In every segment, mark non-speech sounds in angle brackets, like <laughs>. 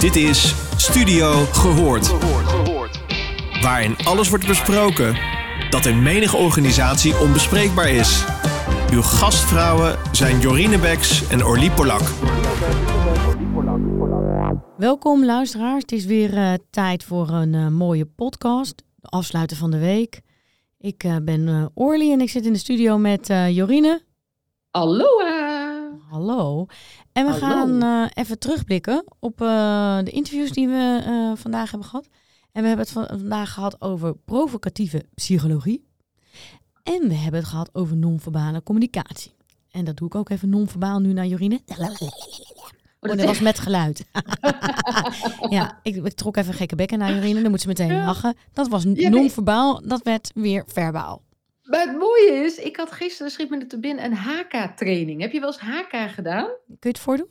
Dit is Studio Gehoord. Waarin alles wordt besproken dat in menige organisatie onbespreekbaar is. Uw gastvrouwen zijn Jorine Beks en Orlie Polak. Welkom luisteraars. Het is weer eh, tijd voor een eh, mooie podcast. De afsluiten van de week. Ik eh, ben eh Orly en ik zit in de studio met eh, Jorine. Aloha! Hallo. En we Hallo. gaan eh, even terugblikken op eh, de interviews die we eh, vandaag hebben gehad. En we hebben het van- vandaag gehad over provocatieve psychologie. En we hebben het gehad over non-verbale communicatie. En dat doe ik ook even non-verbaal nu naar Jorine. Oh, dat was met geluid. <laughs> ja, ik, ik trok even gekke bekken naar Jorine. Dan moet ze meteen lachen. Dat was non-verbaal. Dat werd weer verbaal. Maar het mooie is, ik had gisteren, schiet me er te binnen, een HK-training. Heb je wel eens HK gedaan? Kun je het voordoen?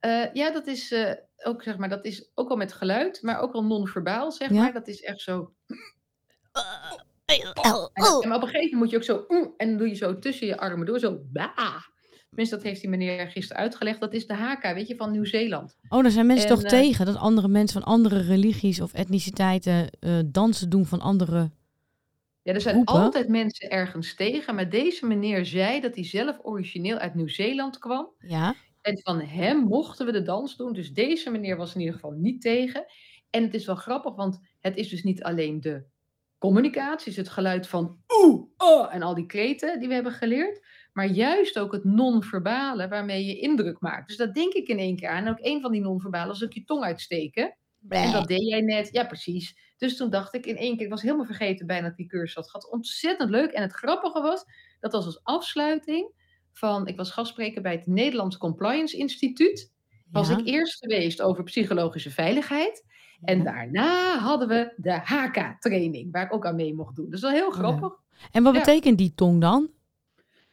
Eh, ja, dat is, eh, ook, zeg maar, dat is ook al met geluid, maar ook al non-verbaal, zeg Ja. maar. Dat is echt zo... En, op een gegeven moment moet je ook zo... en dan doe je zo tussen je armen door, zo... Bah. Tenminste, dat heeft die meneer gisteren uitgelegd. Dat is de HK, weet je, van Nieuw-Zeeland. Oh, daar zijn mensen En, toch eh, tegen dat andere mensen van andere religies of etniciteiten dansen doen van andere. Ja, er zijn altijd mensen ergens tegen, maar deze meneer zei dat hij zelf origineel uit Nieuw-Zeeland kwam. Ja, En van hem mochten we de dans doen. Dus deze meneer was in ieder geval niet tegen. En het is wel grappig, want het is dus niet alleen de communicatie, is het geluid van oeh, oh en al die kreten die we hebben geleerd. Maar juist ook het non-verbale waarmee je indruk maakt. Dus dat denk ik in één keer aan. En ook een van die non-verbale is ook je tong uitsteken. En dat deed jij net. Ja, precies. Dus toen dacht ik in één keer, ik was helemaal vergeten bijna dat ik die cursus had gehad. Ontzettend leuk. En het grappige was, dat was als afsluiting van, ik was gastspreker bij het Nederlands Compliance Instituut. Was Ja. ik eerst geweest over psychologische veiligheid. En daarna hadden we de HK-training, waar ik ook aan mee mocht doen. Dus dat is heel Oh ja. grappig. En wat betekent die tong dan?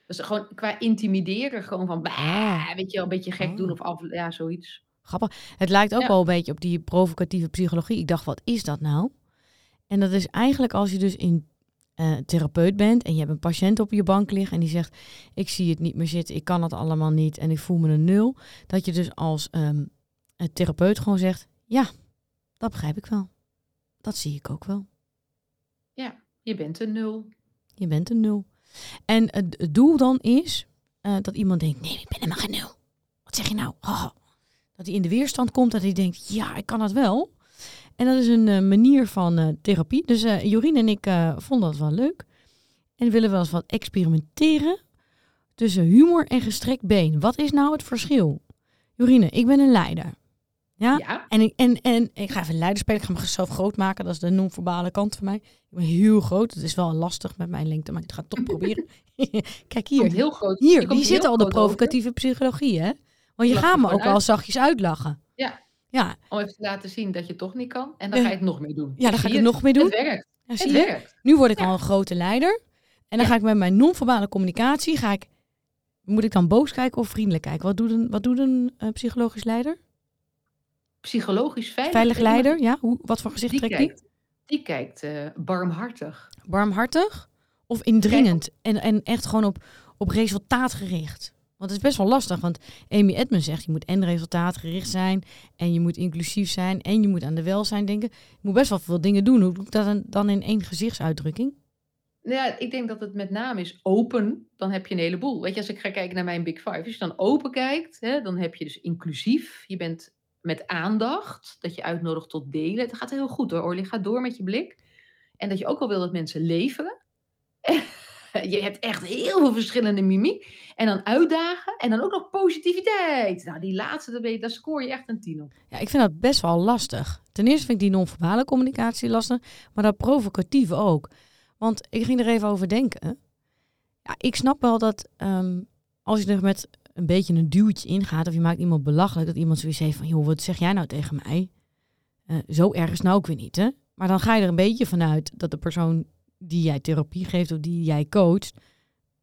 Dus gewoon qua intimideren, gewoon van, bah, Ah. weet je wel, een beetje gek Oh. doen of af, ja, zoiets. Grappig. Het lijkt ook wel een beetje op die provocatieve psychologie. Ik dacht, wat is dat nou? En dat is eigenlijk als je dus in eh, therapeut bent en je hebt een patiënt op je bank liggen en die zegt, ik zie het niet meer zitten, ik kan het allemaal niet en ik voel me een nul. Dat je dus als ehm, eh, therapeut gewoon zegt, ja, dat begrijp ik wel. Dat zie ik ook wel. Je bent een nul. Je bent een nul. En het het doel dan is eh, dat iemand denkt, nee, ik ben helemaal geen nul. Wat zeg je nou? Oh. Dat hij in de weerstand komt, dat hij denkt, ja, ik kan het wel. En dat is een eh, manier van eh, therapie. Dus Jorien en ik vonden dat wel leuk. En willen wel eens wat experimenteren tussen humor en gestrekt been. Wat is nou het verschil? Jorine, ik ben een leider. Ja? Ja, En ik, en, en ik ga even leider spelen. Ik ga mezelf groot maken. Dat is de non-verbale kant van mij. Ik ben heel groot. Het is wel lastig met mijn lengte, maar ik ga het toch proberen. <laughs> Kijk komt hier. heel groot. Hier, hier zit al de over. provocatieve psychologie, hè? Want je gaat me ook uit. zachtjes uitlachen. Ja. Ja, Om even te laten zien dat je het toch niet kan. En dan ga je het nog meer doen. ja dan ga ik je? het nog meer doen. Het werkt. Ja, Het zie werkt. Nu word ik al een grote leider. En dan ga ik met mijn non-verbale communicatie, ga ik, moet ik dan boos kijken of vriendelijk kijken? Wat doet een, wat doet een eh, psychologisch leider? Psychologisch veilig. Veilig leider, ja? Hoe, wat voor gezicht Die trekt die? kijkt, die kijkt eh, barmhartig. Barmhartig of indringend? En, en echt gewoon op, op resultaat gericht. Want het is best wel lastig, want Amy Edmonds zegt... je moet en resultaatgericht zijn en je moet inclusief zijn... en je moet aan de welzijn denken. Je moet best wel veel dingen doen. Hoe doe ik dat dan- in één gezichtsuitdrukking? Nou Ja, ik denk dat het met name is open. Dan heb je een heleboel. Weet je, als ik ga kijken naar mijn Big Five. Als je dan open kijkt, hè, dan heb je dus inclusief. Je bent met aandacht. Dat je uitnodigt tot delen. Het gaat heel goed hoor, Orly. Ga door met je blik. En dat je ook wel wil dat mensen leveren. Je hebt echt heel veel verschillende mimiek. En dan uitdagen. En dan ook nog positiviteit. Nou, die laatste, daar, ben je, daar scoor je echt een tien op. Ja, ik vind dat best wel lastig. Ten eerste vind ik die non-verbale communicatie lastig, maar dat provocatieve ook. Want ik ging er even over denken. Ja, ik snap wel dat ehm, als je er met een beetje een duwtje ingaat of je maakt iemand belachelijk, dat iemand zoiets heeft van, joh, wat zeg jij nou tegen mij? Eh, zo erg is nou ook weer niet, hè? Maar dan ga je er een beetje vanuit dat de persoon die jij therapie geeft of die jij coacht,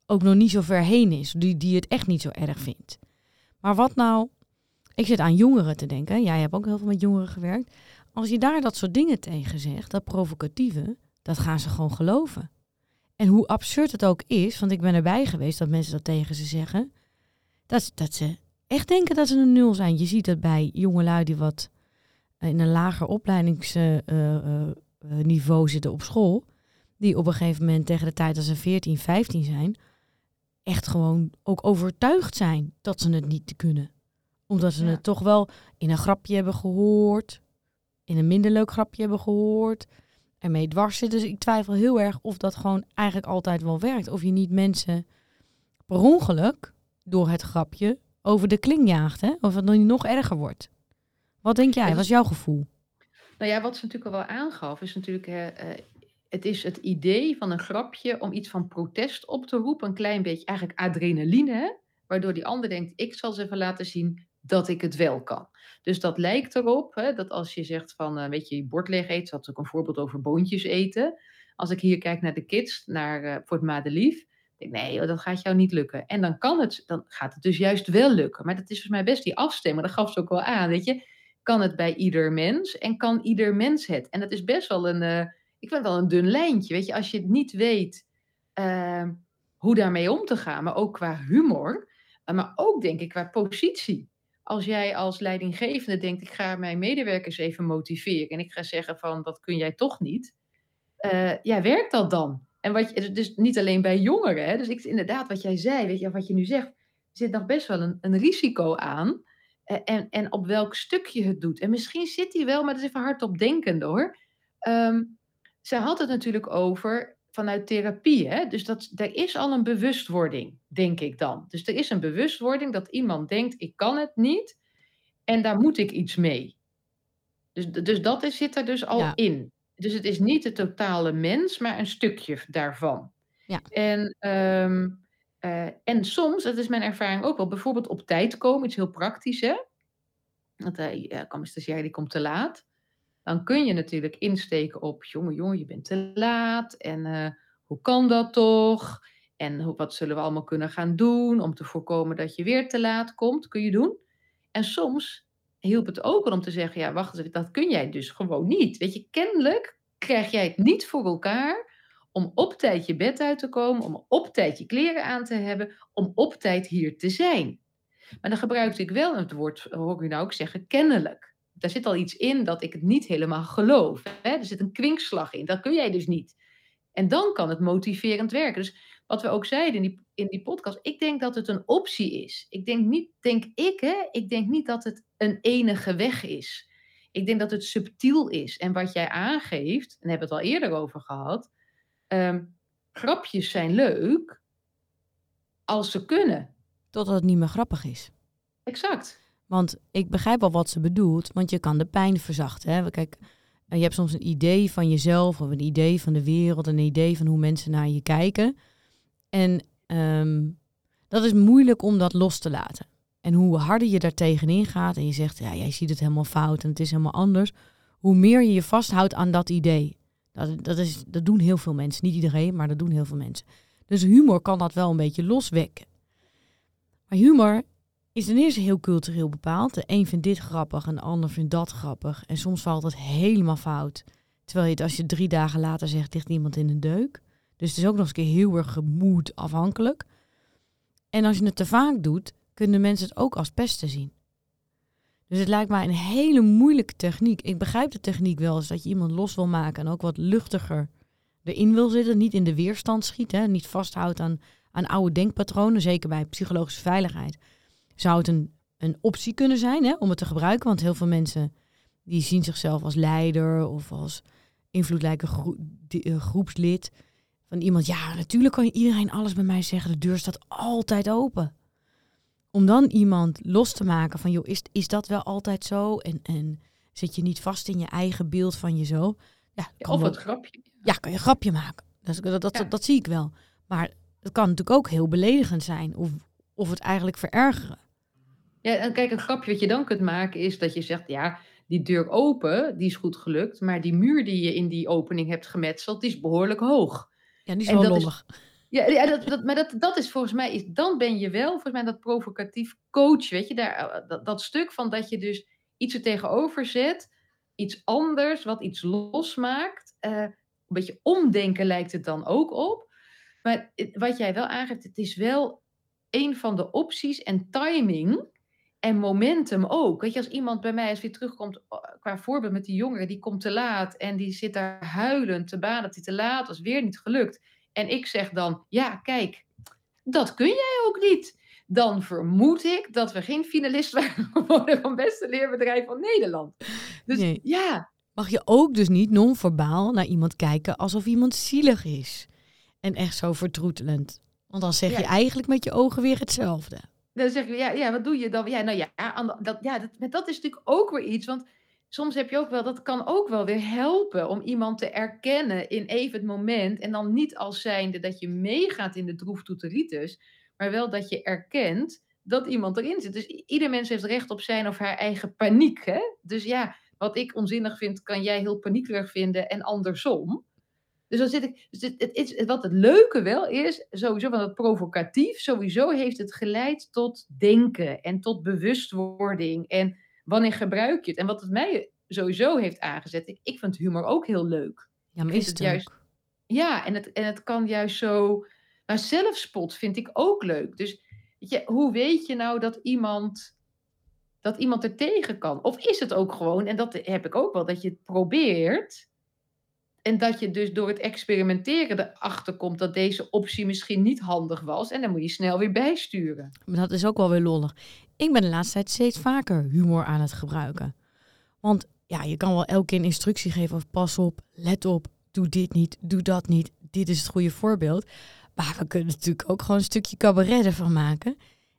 ook nog niet zo ver heen is. Die, die het echt niet zo erg vindt. Maar wat nou, ik zit aan jongeren te denken. Jij hebt ook heel veel met jongeren gewerkt. Als je daar dat soort dingen tegen zegt, dat provocatieve, dat gaan ze gewoon geloven. En hoe absurd het ook is, want ik ben erbij geweest dat mensen dat tegen ze zeggen, dat, dat ze echt denken dat ze een nul zijn. Je ziet het bij jongelui die wat in een lager opleidingsniveau zitten op school, die op een gegeven moment tegen de tijd dat ze 14, 15 zijn, echt gewoon ook overtuigd zijn dat ze het niet kunnen. Omdat ze Ja. het toch wel in een grapje hebben gehoord, in een minder leuk grapje hebben gehoord, ermee dwars zitten. Dus ik twijfel heel erg of dat gewoon eigenlijk altijd wel werkt. Of je niet mensen per ongeluk door het grapje over de kling jaagt, hè? Of het dan nog erger wordt. Wat denk jij? Wat is- jouw gevoel? Nou ja, wat ze natuurlijk al wel aangaf, is natuurlijk, eh, het is het idee van een grapje om iets van protest op te roepen, een klein beetje eigenlijk adrenaline, waardoor die ander denkt, ik zal ze even laten zien dat ik het wel kan. Dus dat lijkt erop, hè, dat als je zegt van, eh, weet je, je bord leeg eten, had ook een voorbeeld over boontjes eten. Als ik hier kijk naar de kids, naar, eh, voor het madelief, denk nee, dat gaat jou niet lukken. En dan kan het, dan gaat het dus juist wel lukken. Maar dat is volgens mij best die afstemmen, dat gaf ze ook wel aan, weet je kan het bij ieder mens en kan ieder mens het? En dat is best wel een, eh, ik vind het wel een dun lijntje. Weet je, als je het niet weet eh, hoe daarmee om te gaan, maar ook qua humor, eh, maar ook denk ik qua positie. Als jij als leidinggevende denkt, ik ga mijn medewerkers even motiveren en ik ga zeggen van, dat kun jij toch niet. Eh, ja, werkt dat dan? En wat je, dus niet alleen bij jongeren, hè? dus ik, inderdaad wat jij zei, weet je, wat je nu zegt, er zit nog best wel een, een risico aan. Eh, En, en op welk stuk je het doet. En misschien zit hij wel, maar dat is even hardop denkende hoor. Ehm zij had het natuurlijk over vanuit therapie. Hè? Dus dat, er is al een bewustwording, denk ik dan. Dus er is een bewustwording dat iemand denkt, ik kan het niet. En daar moet ik iets mee. Dus, dus dat is, zit er dus al Ja. in. Dus het is niet de totale mens, maar een stukje daarvan. Ja. En, ehm, eh, en soms, dat is mijn ervaring ook wel, bijvoorbeeld op tijd komen, iets heel praktisch hè. Want hij uh, kwam een stagiair, die komt te laat. Dan kun je natuurlijk insteken op, jongen, jongen, je bent te laat. En eh, hoe kan dat toch? En wat zullen we allemaal kunnen gaan doen om te voorkomen dat je weer te laat komt? Kun je doen. En soms hielp het ook om te zeggen, ja, wacht eens, dat kun jij dus gewoon niet. Weet je, kennelijk krijg jij het niet voor elkaar om op tijd je bed uit te komen, om op tijd je kleren aan te hebben, om op tijd hier te zijn. Maar dan gebruikte ik wel het woord, hoor ik u nou ook zeggen, kennelijk. Daar zit al iets in dat ik het niet helemaal geloof. Hè? Er zit een kwinkslag in, dat kun jij dus niet. En dan kan het motiverend werken. Dus wat we ook zeiden in die, in die podcast, ik denk dat het een optie is. Ik denk niet, denk ik, hè, ik denk niet dat het een enige weg is. Ik denk dat het subtiel is. En wat jij aangeeft, en hebben we het al eerder over gehad, um, grapjes zijn leuk als ze kunnen. Totdat het niet meer grappig is. Exact. Want ik begrijp wel wat ze bedoelt, want je kan de pijn verzachten. Hè? Kijk, je hebt soms een idee van jezelf of een idee van de wereld, een idee van hoe mensen naar je kijken. En um, dat is moeilijk om dat los te laten. En hoe harder je daar tegenin gaat en je zegt, ja, jij ziet het helemaal fout en het is helemaal anders, hoe meer je je vasthoudt aan dat idee. Dat, dat, is, dat doen heel veel mensen. Niet iedereen, maar dat doen heel veel mensen. Dus humor kan dat wel een beetje loswekken. Maar humor is ten eerste heel cultureel bepaald. De een vindt dit grappig en de ander vindt dat grappig. En soms valt het helemaal fout. Terwijl je het als je drie dagen later zegt, ligt iemand in een deuk. Dus het is ook nog eens een keer heel erg gemoed afhankelijk. En als je het te vaak doet, kunnen mensen het ook als pesten zien. Dus het lijkt mij een hele moeilijke techniek. Ik begrijp de techniek wel eens dat je iemand los wil maken en ook wat luchtiger erin wil zitten. Niet in de weerstand schieten, hè? niet vasthoudt aan, aan oude denkpatronen. Zeker bij psychologische veiligheid zou het een, een optie kunnen zijn hè, om het te gebruiken. Want heel veel mensen die zien zichzelf als leider of als invloedrijke gro uh, groepslid. Van iemand, ja, natuurlijk kan iedereen alles bij mij zeggen. De deur staat altijd open. Om dan iemand los te maken van, joh, is, is dat wel altijd zo? En, en zit je niet vast in je eigen beeld van jezelf? Ja, ja, of het grapje. Ja, kan je een grapje maken. Dat, dat, dat, ja. dat, dat zie ik wel. Maar het kan natuurlijk ook heel beledigend zijn. Of, of het eigenlijk verergeren. Ja, en kijk, een grapje wat je dan kunt maken is dat je zegt, ja, die deur open, die is goed gelukt, maar die muur die je in die opening hebt gemetseld, die is behoorlijk hoog. Ja, die is wel lollig. Ja, ja dat, dat, maar dat, dat is volgens mij, is, dan ben je wel, volgens mij dat provocatief coach, weet je, daar, dat, dat stuk van dat je dus iets er tegenover zet, iets anders, wat iets losmaakt. Uh, een beetje omdenken lijkt het dan ook op. Maar wat jij wel aangeeft, het is wel een van de opties en timing en momentum ook. Weet je, als iemand bij mij eens weer terugkomt, qua voorbeeld met die jongere, die komt te laat en die zit daar huilend te baden dat hij te laat was, weer niet gelukt. En ik zeg dan, ja, kijk, dat kun jij ook niet. Dan vermoed ik dat we geen finalist <laughs> waren geworden van beste leerbedrijf van Nederland. Dus Nee. ja, Mag je ook dus niet non-verbaal naar iemand kijken alsof iemand zielig is. En echt zo vertroetelend. Want dan zeg je eigenlijk met je ogen weer hetzelfde. Dan zeg je, ja, ja wat doe je dan? Ja, nou ja, dat, ja dat, dat is natuurlijk ook weer iets. Want soms heb je ook wel, dat kan ook wel weer helpen om iemand te erkennen in even het moment. En dan niet als zijnde dat je meegaat in de droeftoeteritis, maar wel dat je erkent dat iemand erin zit. Dus ieder mens heeft recht op zijn of haar eigen paniek. Hè? Dus ja, wat ik onzinnig vind, kan jij heel paniekerig vinden en andersom. Dus dan zit ik. Dus het, het is, wat het leuke wel is, sowieso van het provocatief, sowieso heeft het geleid tot denken en tot bewustwording. En wanneer gebruik je het? En wat het mij sowieso heeft aangezet, ik, ik vind humor ook heel leuk. Ja, maar is het het juist-? Ja, en het, en het kan juist zo. Maar zelfspot vind ik ook leuk. Dus weet je, hoe weet je nou dat iemand, dat iemand er tegen kan? Of is het ook gewoon, en dat heb ik ook wel, dat je het probeert. En dat je dus door het experimenteren erachter komt dat deze optie misschien niet handig was. En dan moet je snel weer bijsturen. Maar dat is ook wel weer lollig. Ik ben de laatste tijd steeds vaker humor aan het gebruiken. Want ja, je kan wel elke keer een instructie geven of pas op, let op, doe dit niet, doe dat niet. Dit is het goede voorbeeld. Maar we kunnen natuurlijk ook gewoon een stukje cabaret ervan maken.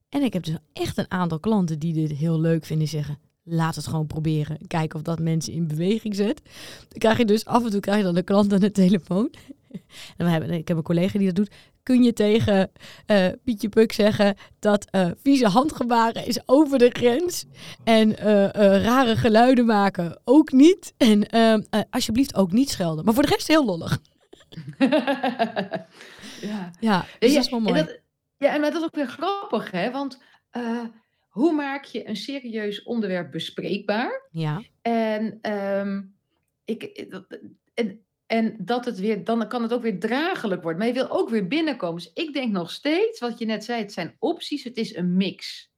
En ik heb dus echt een aantal klanten die dit heel leuk vinden. Zeggen, laat het gewoon proberen. Kijken of dat mensen in beweging zet. Dan krijg je dus af en toe krijg je dan de klant aan de telefoon. <laughs> En we hebben, ik heb een collega die dat doet. Kun je tegen eh, Pietje Puk zeggen dat eh, vieze handgebaren is over de grens. En eh, rare geluiden maken ook niet. En ehm, eh, alsjeblieft ook niet schelden. Maar voor de rest heel lollig. <laughs> ja. Ja, dus Ja, dat is wel en mooi. dat, ja, en dat is ook weer grappig, hè? Want hoe maak je een serieus onderwerp bespreekbaar? Ja, En, ehm, ik, dat- en, en dat het weer, dan kan het ook weer draaglijk worden. Maar je wil ook weer binnenkomen. Dus ik denk nog steeds, wat je net zei, het zijn opties, het is een mix.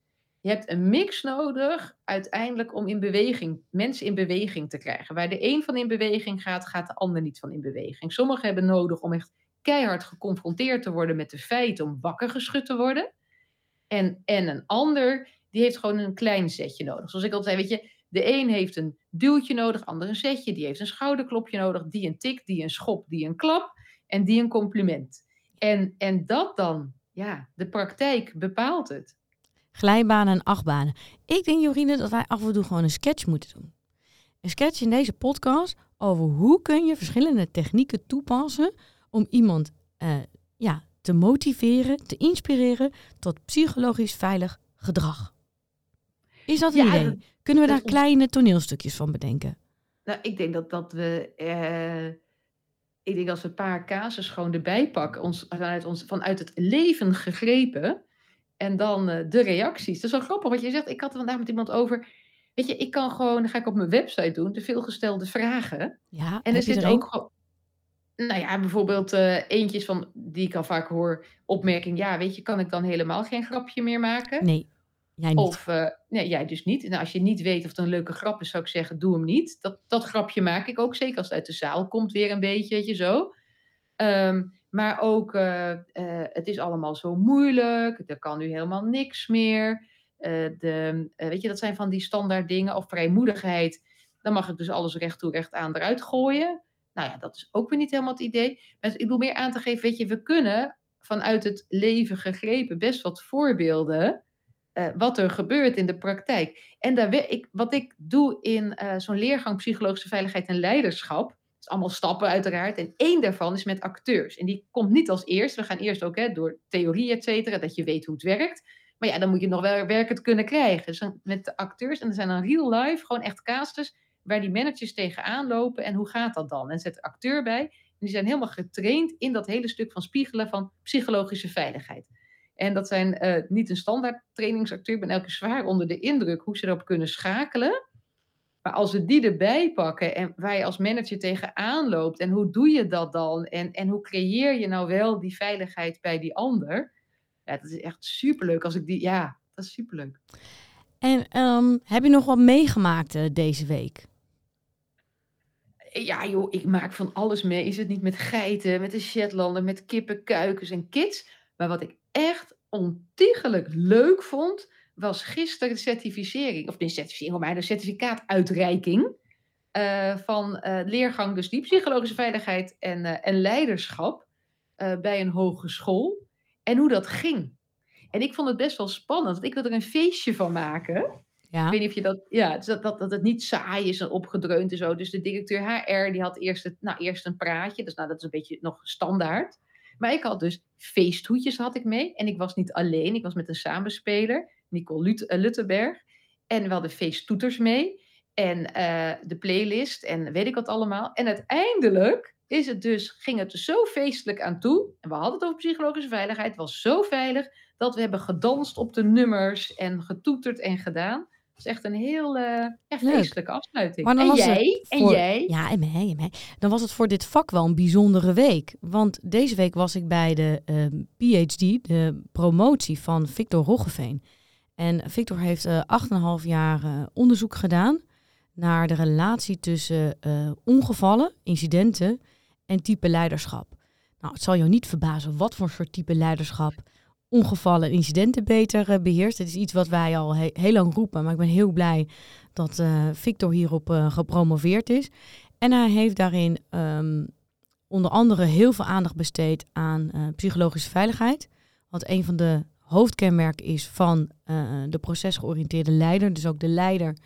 Je hebt een mix nodig uiteindelijk om in beweging, mensen in beweging te krijgen. Waar de een van in beweging gaat, gaat de ander niet van in beweging. Sommigen hebben nodig om echt keihard geconfronteerd te worden met de feiten, om wakker geschud te worden. En, en een ander, die heeft gewoon een klein zetje nodig. Zoals ik altijd zei, weet je, de een heeft een duwtje nodig, de ander een zetje, die heeft een schouderklopje nodig, die een tik, die een schop, die een klap en die een compliment. En, en dat dan, ja, de praktijk bepaalt het. glijbanen en achtbanen. Ik denk, Jorine, dat wij af en toe gewoon een sketch moeten doen. Een sketch in deze podcast over hoe kun je verschillende technieken toepassen om iemand eh, ja, te motiveren, te inspireren tot psychologisch veilig gedrag. Is dat een Ja, idee? dat- Kunnen we daar kleine toneelstukjes van bedenken? Nou, ik denk dat, dat we. eh, ik denk als we een paar casus gewoon erbij pakken, ons, vanuit, ons, vanuit het leven gegrepen. En dan eh, de reacties. Dat is wel grappig wat je zegt. Ik had er vandaag met iemand over. Weet je, ik kan gewoon, dat ga ik op mijn website doen, de veelgestelde vragen. Ja, En er zit ook gewoon. Nou ja, bijvoorbeeld eh eentjes van die ik al vaak hoor. Opmerking, ja, weet je, kan ik dan helemaal geen grapje meer maken? Nee, niet. Of, eh, nee, jij dus niet. Nou, als je niet weet of het een leuke grap is, zou ik zeggen, doe hem niet. Dat, dat grapje maak ik ook, zeker als het uit de zaal komt weer een beetje, weet zo. Ehm, maar ook, eh, eh, het is allemaal zo moeilijk, er kan nu helemaal niks meer. De, weet je, dat zijn van die standaard dingen. Of vrijmoedigheid, dan mag ik dus alles recht toe, recht aan eruit gooien. Nou ja, dat is ook weer niet helemaal het idee. Maar ik bedoel meer aan te geven, weet je, we kunnen vanuit het leven gegrepen best wat voorbeelden eh, wat er gebeurt in de praktijk. En daar, ik, wat ik doe in eh, zo'n leergang psychologische veiligheid en leiderschap, is allemaal stappen uiteraard, en één daarvan is met acteurs. En die komt niet als eerst, we gaan eerst ook hè, door theorie, et cetera, dat je weet hoe het werkt. Maar ja, dan moet je nog wel werkend kunnen krijgen. Dus met de acteurs, en er zijn dan real life, gewoon echt casus, waar die managers tegenaan lopen en hoe gaat dat dan? En zet de acteur bij. En die zijn helemaal getraind in dat hele stuk van spiegelen van psychologische veiligheid. En dat zijn eh, niet een standaard trainingsacteur. Ik ben elke keer zwaar onder de indruk hoe ze erop kunnen schakelen. Maar als we die erbij pakken en waar je als manager tegenaan loopt en hoe doe je dat dan? En, en hoe creëer je nou wel die veiligheid bij die ander? Ja, dat is echt superleuk als ik die, ja, dat is superleuk. En ehm, heb je nog wat meegemaakt uh, deze week? Ja, joh, ik maak van alles mee. Is het niet met geiten, met de Shetlander, met kippen, kuikens en kids? Maar wat ik echt ontiegelijk leuk vond, was gisteren de certificering, of de certificering, maar de certificaatuitreiking uh, van uh, leergang, dus die psychologische veiligheid en, uh, en leiderschap bij een hogeschool. En hoe dat ging. En ik vond het best wel spannend, want ik wil er een feestje van maken. Ja. Ik weet niet of je dat, ja, dus dat, dat, dat het niet saai is en opgedreund en zo. Dus de directeur HR, die had eerst, het, nou, eerst een praatje, dus nou, dat is een beetje nog standaard. Maar ik had dus feesthoedjes had ik mee. En ik was niet alleen, ik was met een samenspeler, Nicole Lut Luttenberg. En we hadden feesttoeters mee. En uh, de playlist en weet ik wat allemaal. En uiteindelijk is het dus, ging het zo feestelijk aan toe. En we hadden het over psychologische veiligheid. Het was zo veilig dat we hebben gedanst op de nummers en getoeterd en gedaan. Is echt een heel uh, feestelijke afsluiting. Maar dan en jij? en jij? Ja, en mij, en mij. Dan was het voor dit vak wel een bijzondere week. Want deze week was ik bij de uh, ehm, PhD, de promotie van Victor Roggeveen. En Victor heeft uh, eh, 8,5 jaar uh, onderzoek gedaan naar de relatie tussen ongevallen, incidenten en type leiderschap. Nou, het zal jou niet verbazen wat voor soort type leiderschap ongevallen en incidenten beter uh, beheerst. Het is iets wat wij al he heel lang roepen, maar ik ben heel blij dat uh, Victor hierop uh, gepromoveerd is. En hij heeft daarin um, onder andere heel veel aandacht besteed aan psychologische veiligheid. Wat een van de hoofdkenmerken is van de procesgeoriënteerde leider. Dus ook de leider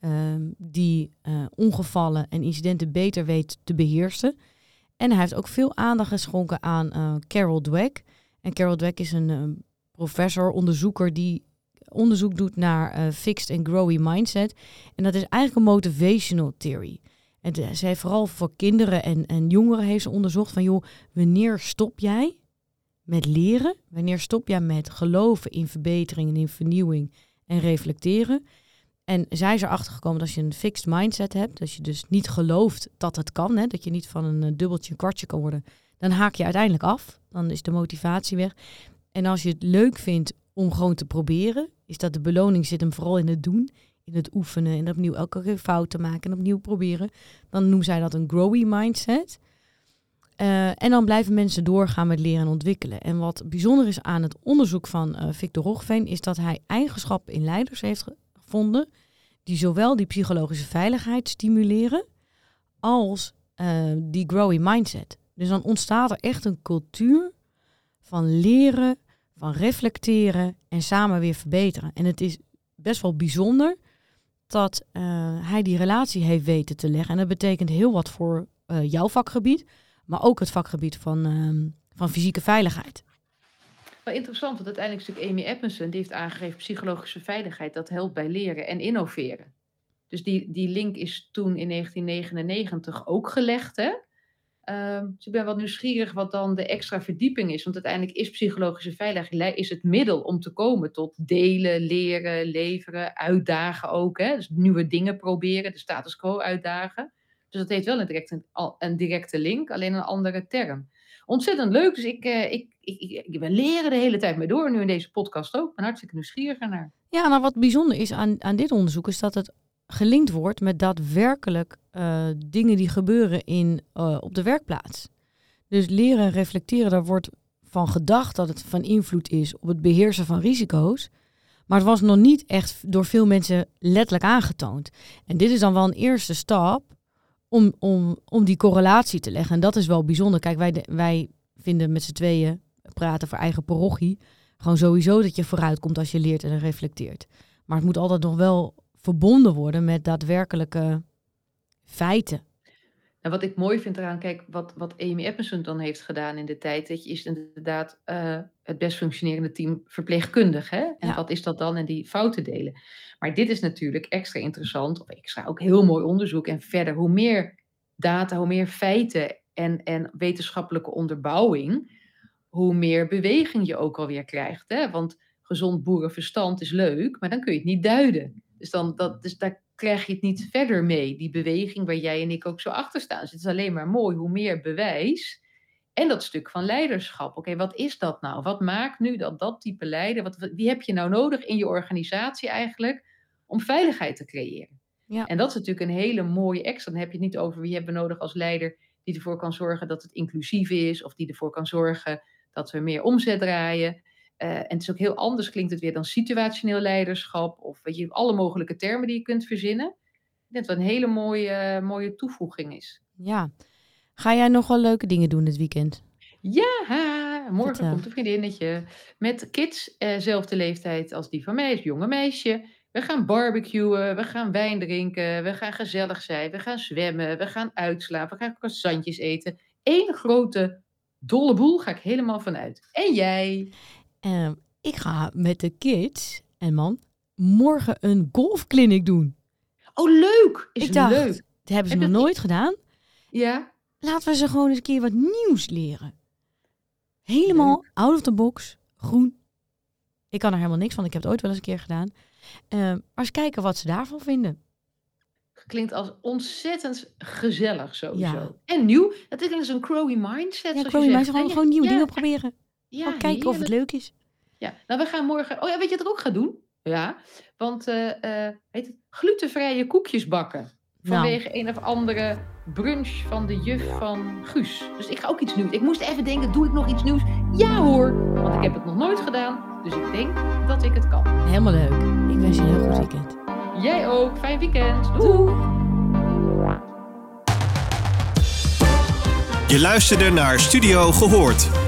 ehm, die ongevallen en incidenten beter weet te beheersen. En hij heeft ook veel aandacht geschonken aan Carol Dweck. En Carol Dweck is een um, professor, onderzoeker die onderzoek doet naar uh, fixed and growing mindset. En dat is eigenlijk een motivational theory. En zij heeft vooral voor kinderen en, en jongeren heeft ze onderzocht van joh, wanneer stop jij met leren? Wanneer stop jij met geloven in verbetering en in vernieuwing en reflecteren? En zij is erachter gekomen dat als je een fixed mindset hebt, dat je dus niet gelooft dat het kan, hè, dat je niet van een dubbeltje een kwartje kan worden, dan haak je uiteindelijk af. Dan is de motivatie weg. En als je het leuk vindt om gewoon te proberen, is dat de beloning zit hem vooral in het doen, in het oefenen en opnieuw elke keer fout te maken en opnieuw proberen. Dan noemen zij dat een growy mindset. Uh, en dan blijven mensen doorgaan met leren en ontwikkelen. En wat bijzonder is aan het onderzoek van uh, Victor Roggeveen, is dat hij eigenschappen in leiders heeft gevonden die zowel die psychologische veiligheid stimuleren als uh, die growy mindset. Dus dan ontstaat er echt een cultuur van leren, van reflecteren en samen weer verbeteren. En het is best wel bijzonder dat uh, hij die relatie heeft weten te leggen. En dat betekent heel wat voor uh, jouw vakgebied, maar ook het vakgebied van, uh, van fysieke veiligheid. Wel interessant, want uiteindelijk is Amy Edmondson, die heeft aangegeven psychologische veiligheid, dat helpt bij leren en innoveren. Dus die, die link is toen in 1999 ook gelegd, hè? Uh, dus ik ben wat nieuwsgierig wat dan de extra verdieping is. Want uiteindelijk is psychologische veiligheid is het middel om te komen tot delen, leren, leveren, uitdagen ook. Hè? Dus nieuwe dingen proberen, de status quo uitdagen. Dus dat heeft wel een directe, een directe link, alleen een andere term. Ontzettend leuk, dus ik, ik, ik, ik, ik ben leren de hele tijd mee door, nu in deze podcast ook. Ik ben hartstikke nieuwsgierig naar. Ja, nou wat bijzonder is aan, aan dit onderzoek is dat het gelinkt wordt met daadwerkelijk uh, dingen die gebeuren in, uh, op de werkplaats. Dus leren en reflecteren, daar wordt van gedacht dat het van invloed is op het beheersen van risico's. Maar het was nog niet echt door veel mensen letterlijk aangetoond. En dit is dan wel een eerste stap om, om, om die correlatie te leggen. En dat is wel bijzonder. Kijk, wij, wij vinden met z'n tweeën praten voor eigen parochie. Gewoon sowieso dat je vooruit komt als je leert en reflecteert. Maar het moet altijd nog wel verbonden worden met daadwerkelijke feiten. En wat ik mooi vind eraan, kijk, wat, wat Amy Epperson dan heeft gedaan in de tijd, dat je is inderdaad uh, het best functionerende team verpleegkundig. Hè? En wat is dat dan? En die fouten delen. Maar dit is natuurlijk extra interessant, of extra ook heel mooi onderzoek. En verder, hoe meer data, hoe meer feiten en, en wetenschappelijke onderbouwing, hoe meer beweging je ook alweer krijgt. Hè? Want gezond boerenverstand is leuk, maar dan kun je het niet duiden. Dus, dan, dat, dus daar krijg je het niet verder mee, die beweging waar jij en ik ook zo achter staan. Dus het is alleen maar mooi, hoe meer bewijs. En dat stuk van leiderschap. Oké, wat is dat nou? Wat maakt nu dat dat type leider, wat, wie heb je nou nodig in je organisatie eigenlijk, om veiligheid te creëren. Ja. En dat is natuurlijk een hele mooie extra. Dan heb je het niet over wie hebben we nodig als leider die ervoor kan zorgen dat het inclusief is, of die ervoor kan zorgen dat we meer omzet draaien. Eh, en het is ook heel anders, klinkt het weer dan situationeel leiderschap, of weet je, alle mogelijke termen die je kunt verzinnen. Ik denk dat het een hele mooie, mooie toevoeging is. Ja. Ga jij nog wel leuke dingen doen dit weekend? Ja, morgen Vertel. komt een vriendinnetje met kids, eh, zelfde leeftijd als die van mij, het jonge meisje. We gaan barbecuen, we gaan wijn drinken, we gaan gezellig zijn, we gaan zwemmen, we gaan uitslapen, we gaan croissantjes eten. Eén grote dolle boel ga ik helemaal vanuit. En jij? Ehm, ik ga met de kids en man morgen een golfclinic doen. Oh, leuk! Is Ik dacht, leuk. Dat hebben ze Heb nog nooit gedaan. Ja, Laten we ze gewoon eens een keer wat nieuws leren. Helemaal out of the box, groen. Ik kan er helemaal niks van. Ik heb het ooit wel eens een keer gedaan. Ehm, maar eens kijken wat ze daarvan vinden. klinkt als ontzettend gezellig sowieso. Ja. En nieuw. Het is een Crowy mindset. Ja, maar zegt. gewoon, gewoon nieuwe ja, dingen proberen. Ja, gewoon kijken of het leuk is. Ja, nou we gaan morgen. Oh ja, weet je wat ik ook ga doen? Ja, want eh eh heet het glutenvrije koekjes bakken. Nou. Vanwege een of andere brunch van de juf van Guus. Dus ik ga ook iets nieuws. Ik moest even denken, doe ik nog iets nieuws? Ja hoor, want ik heb het nog nooit gedaan. Dus ik denk dat ik het kan. Helemaal leuk. Ik wens je een heel goed weekend. Jij ook. Fijn weekend. Doei. Je luisterde naar Studio Gehoord.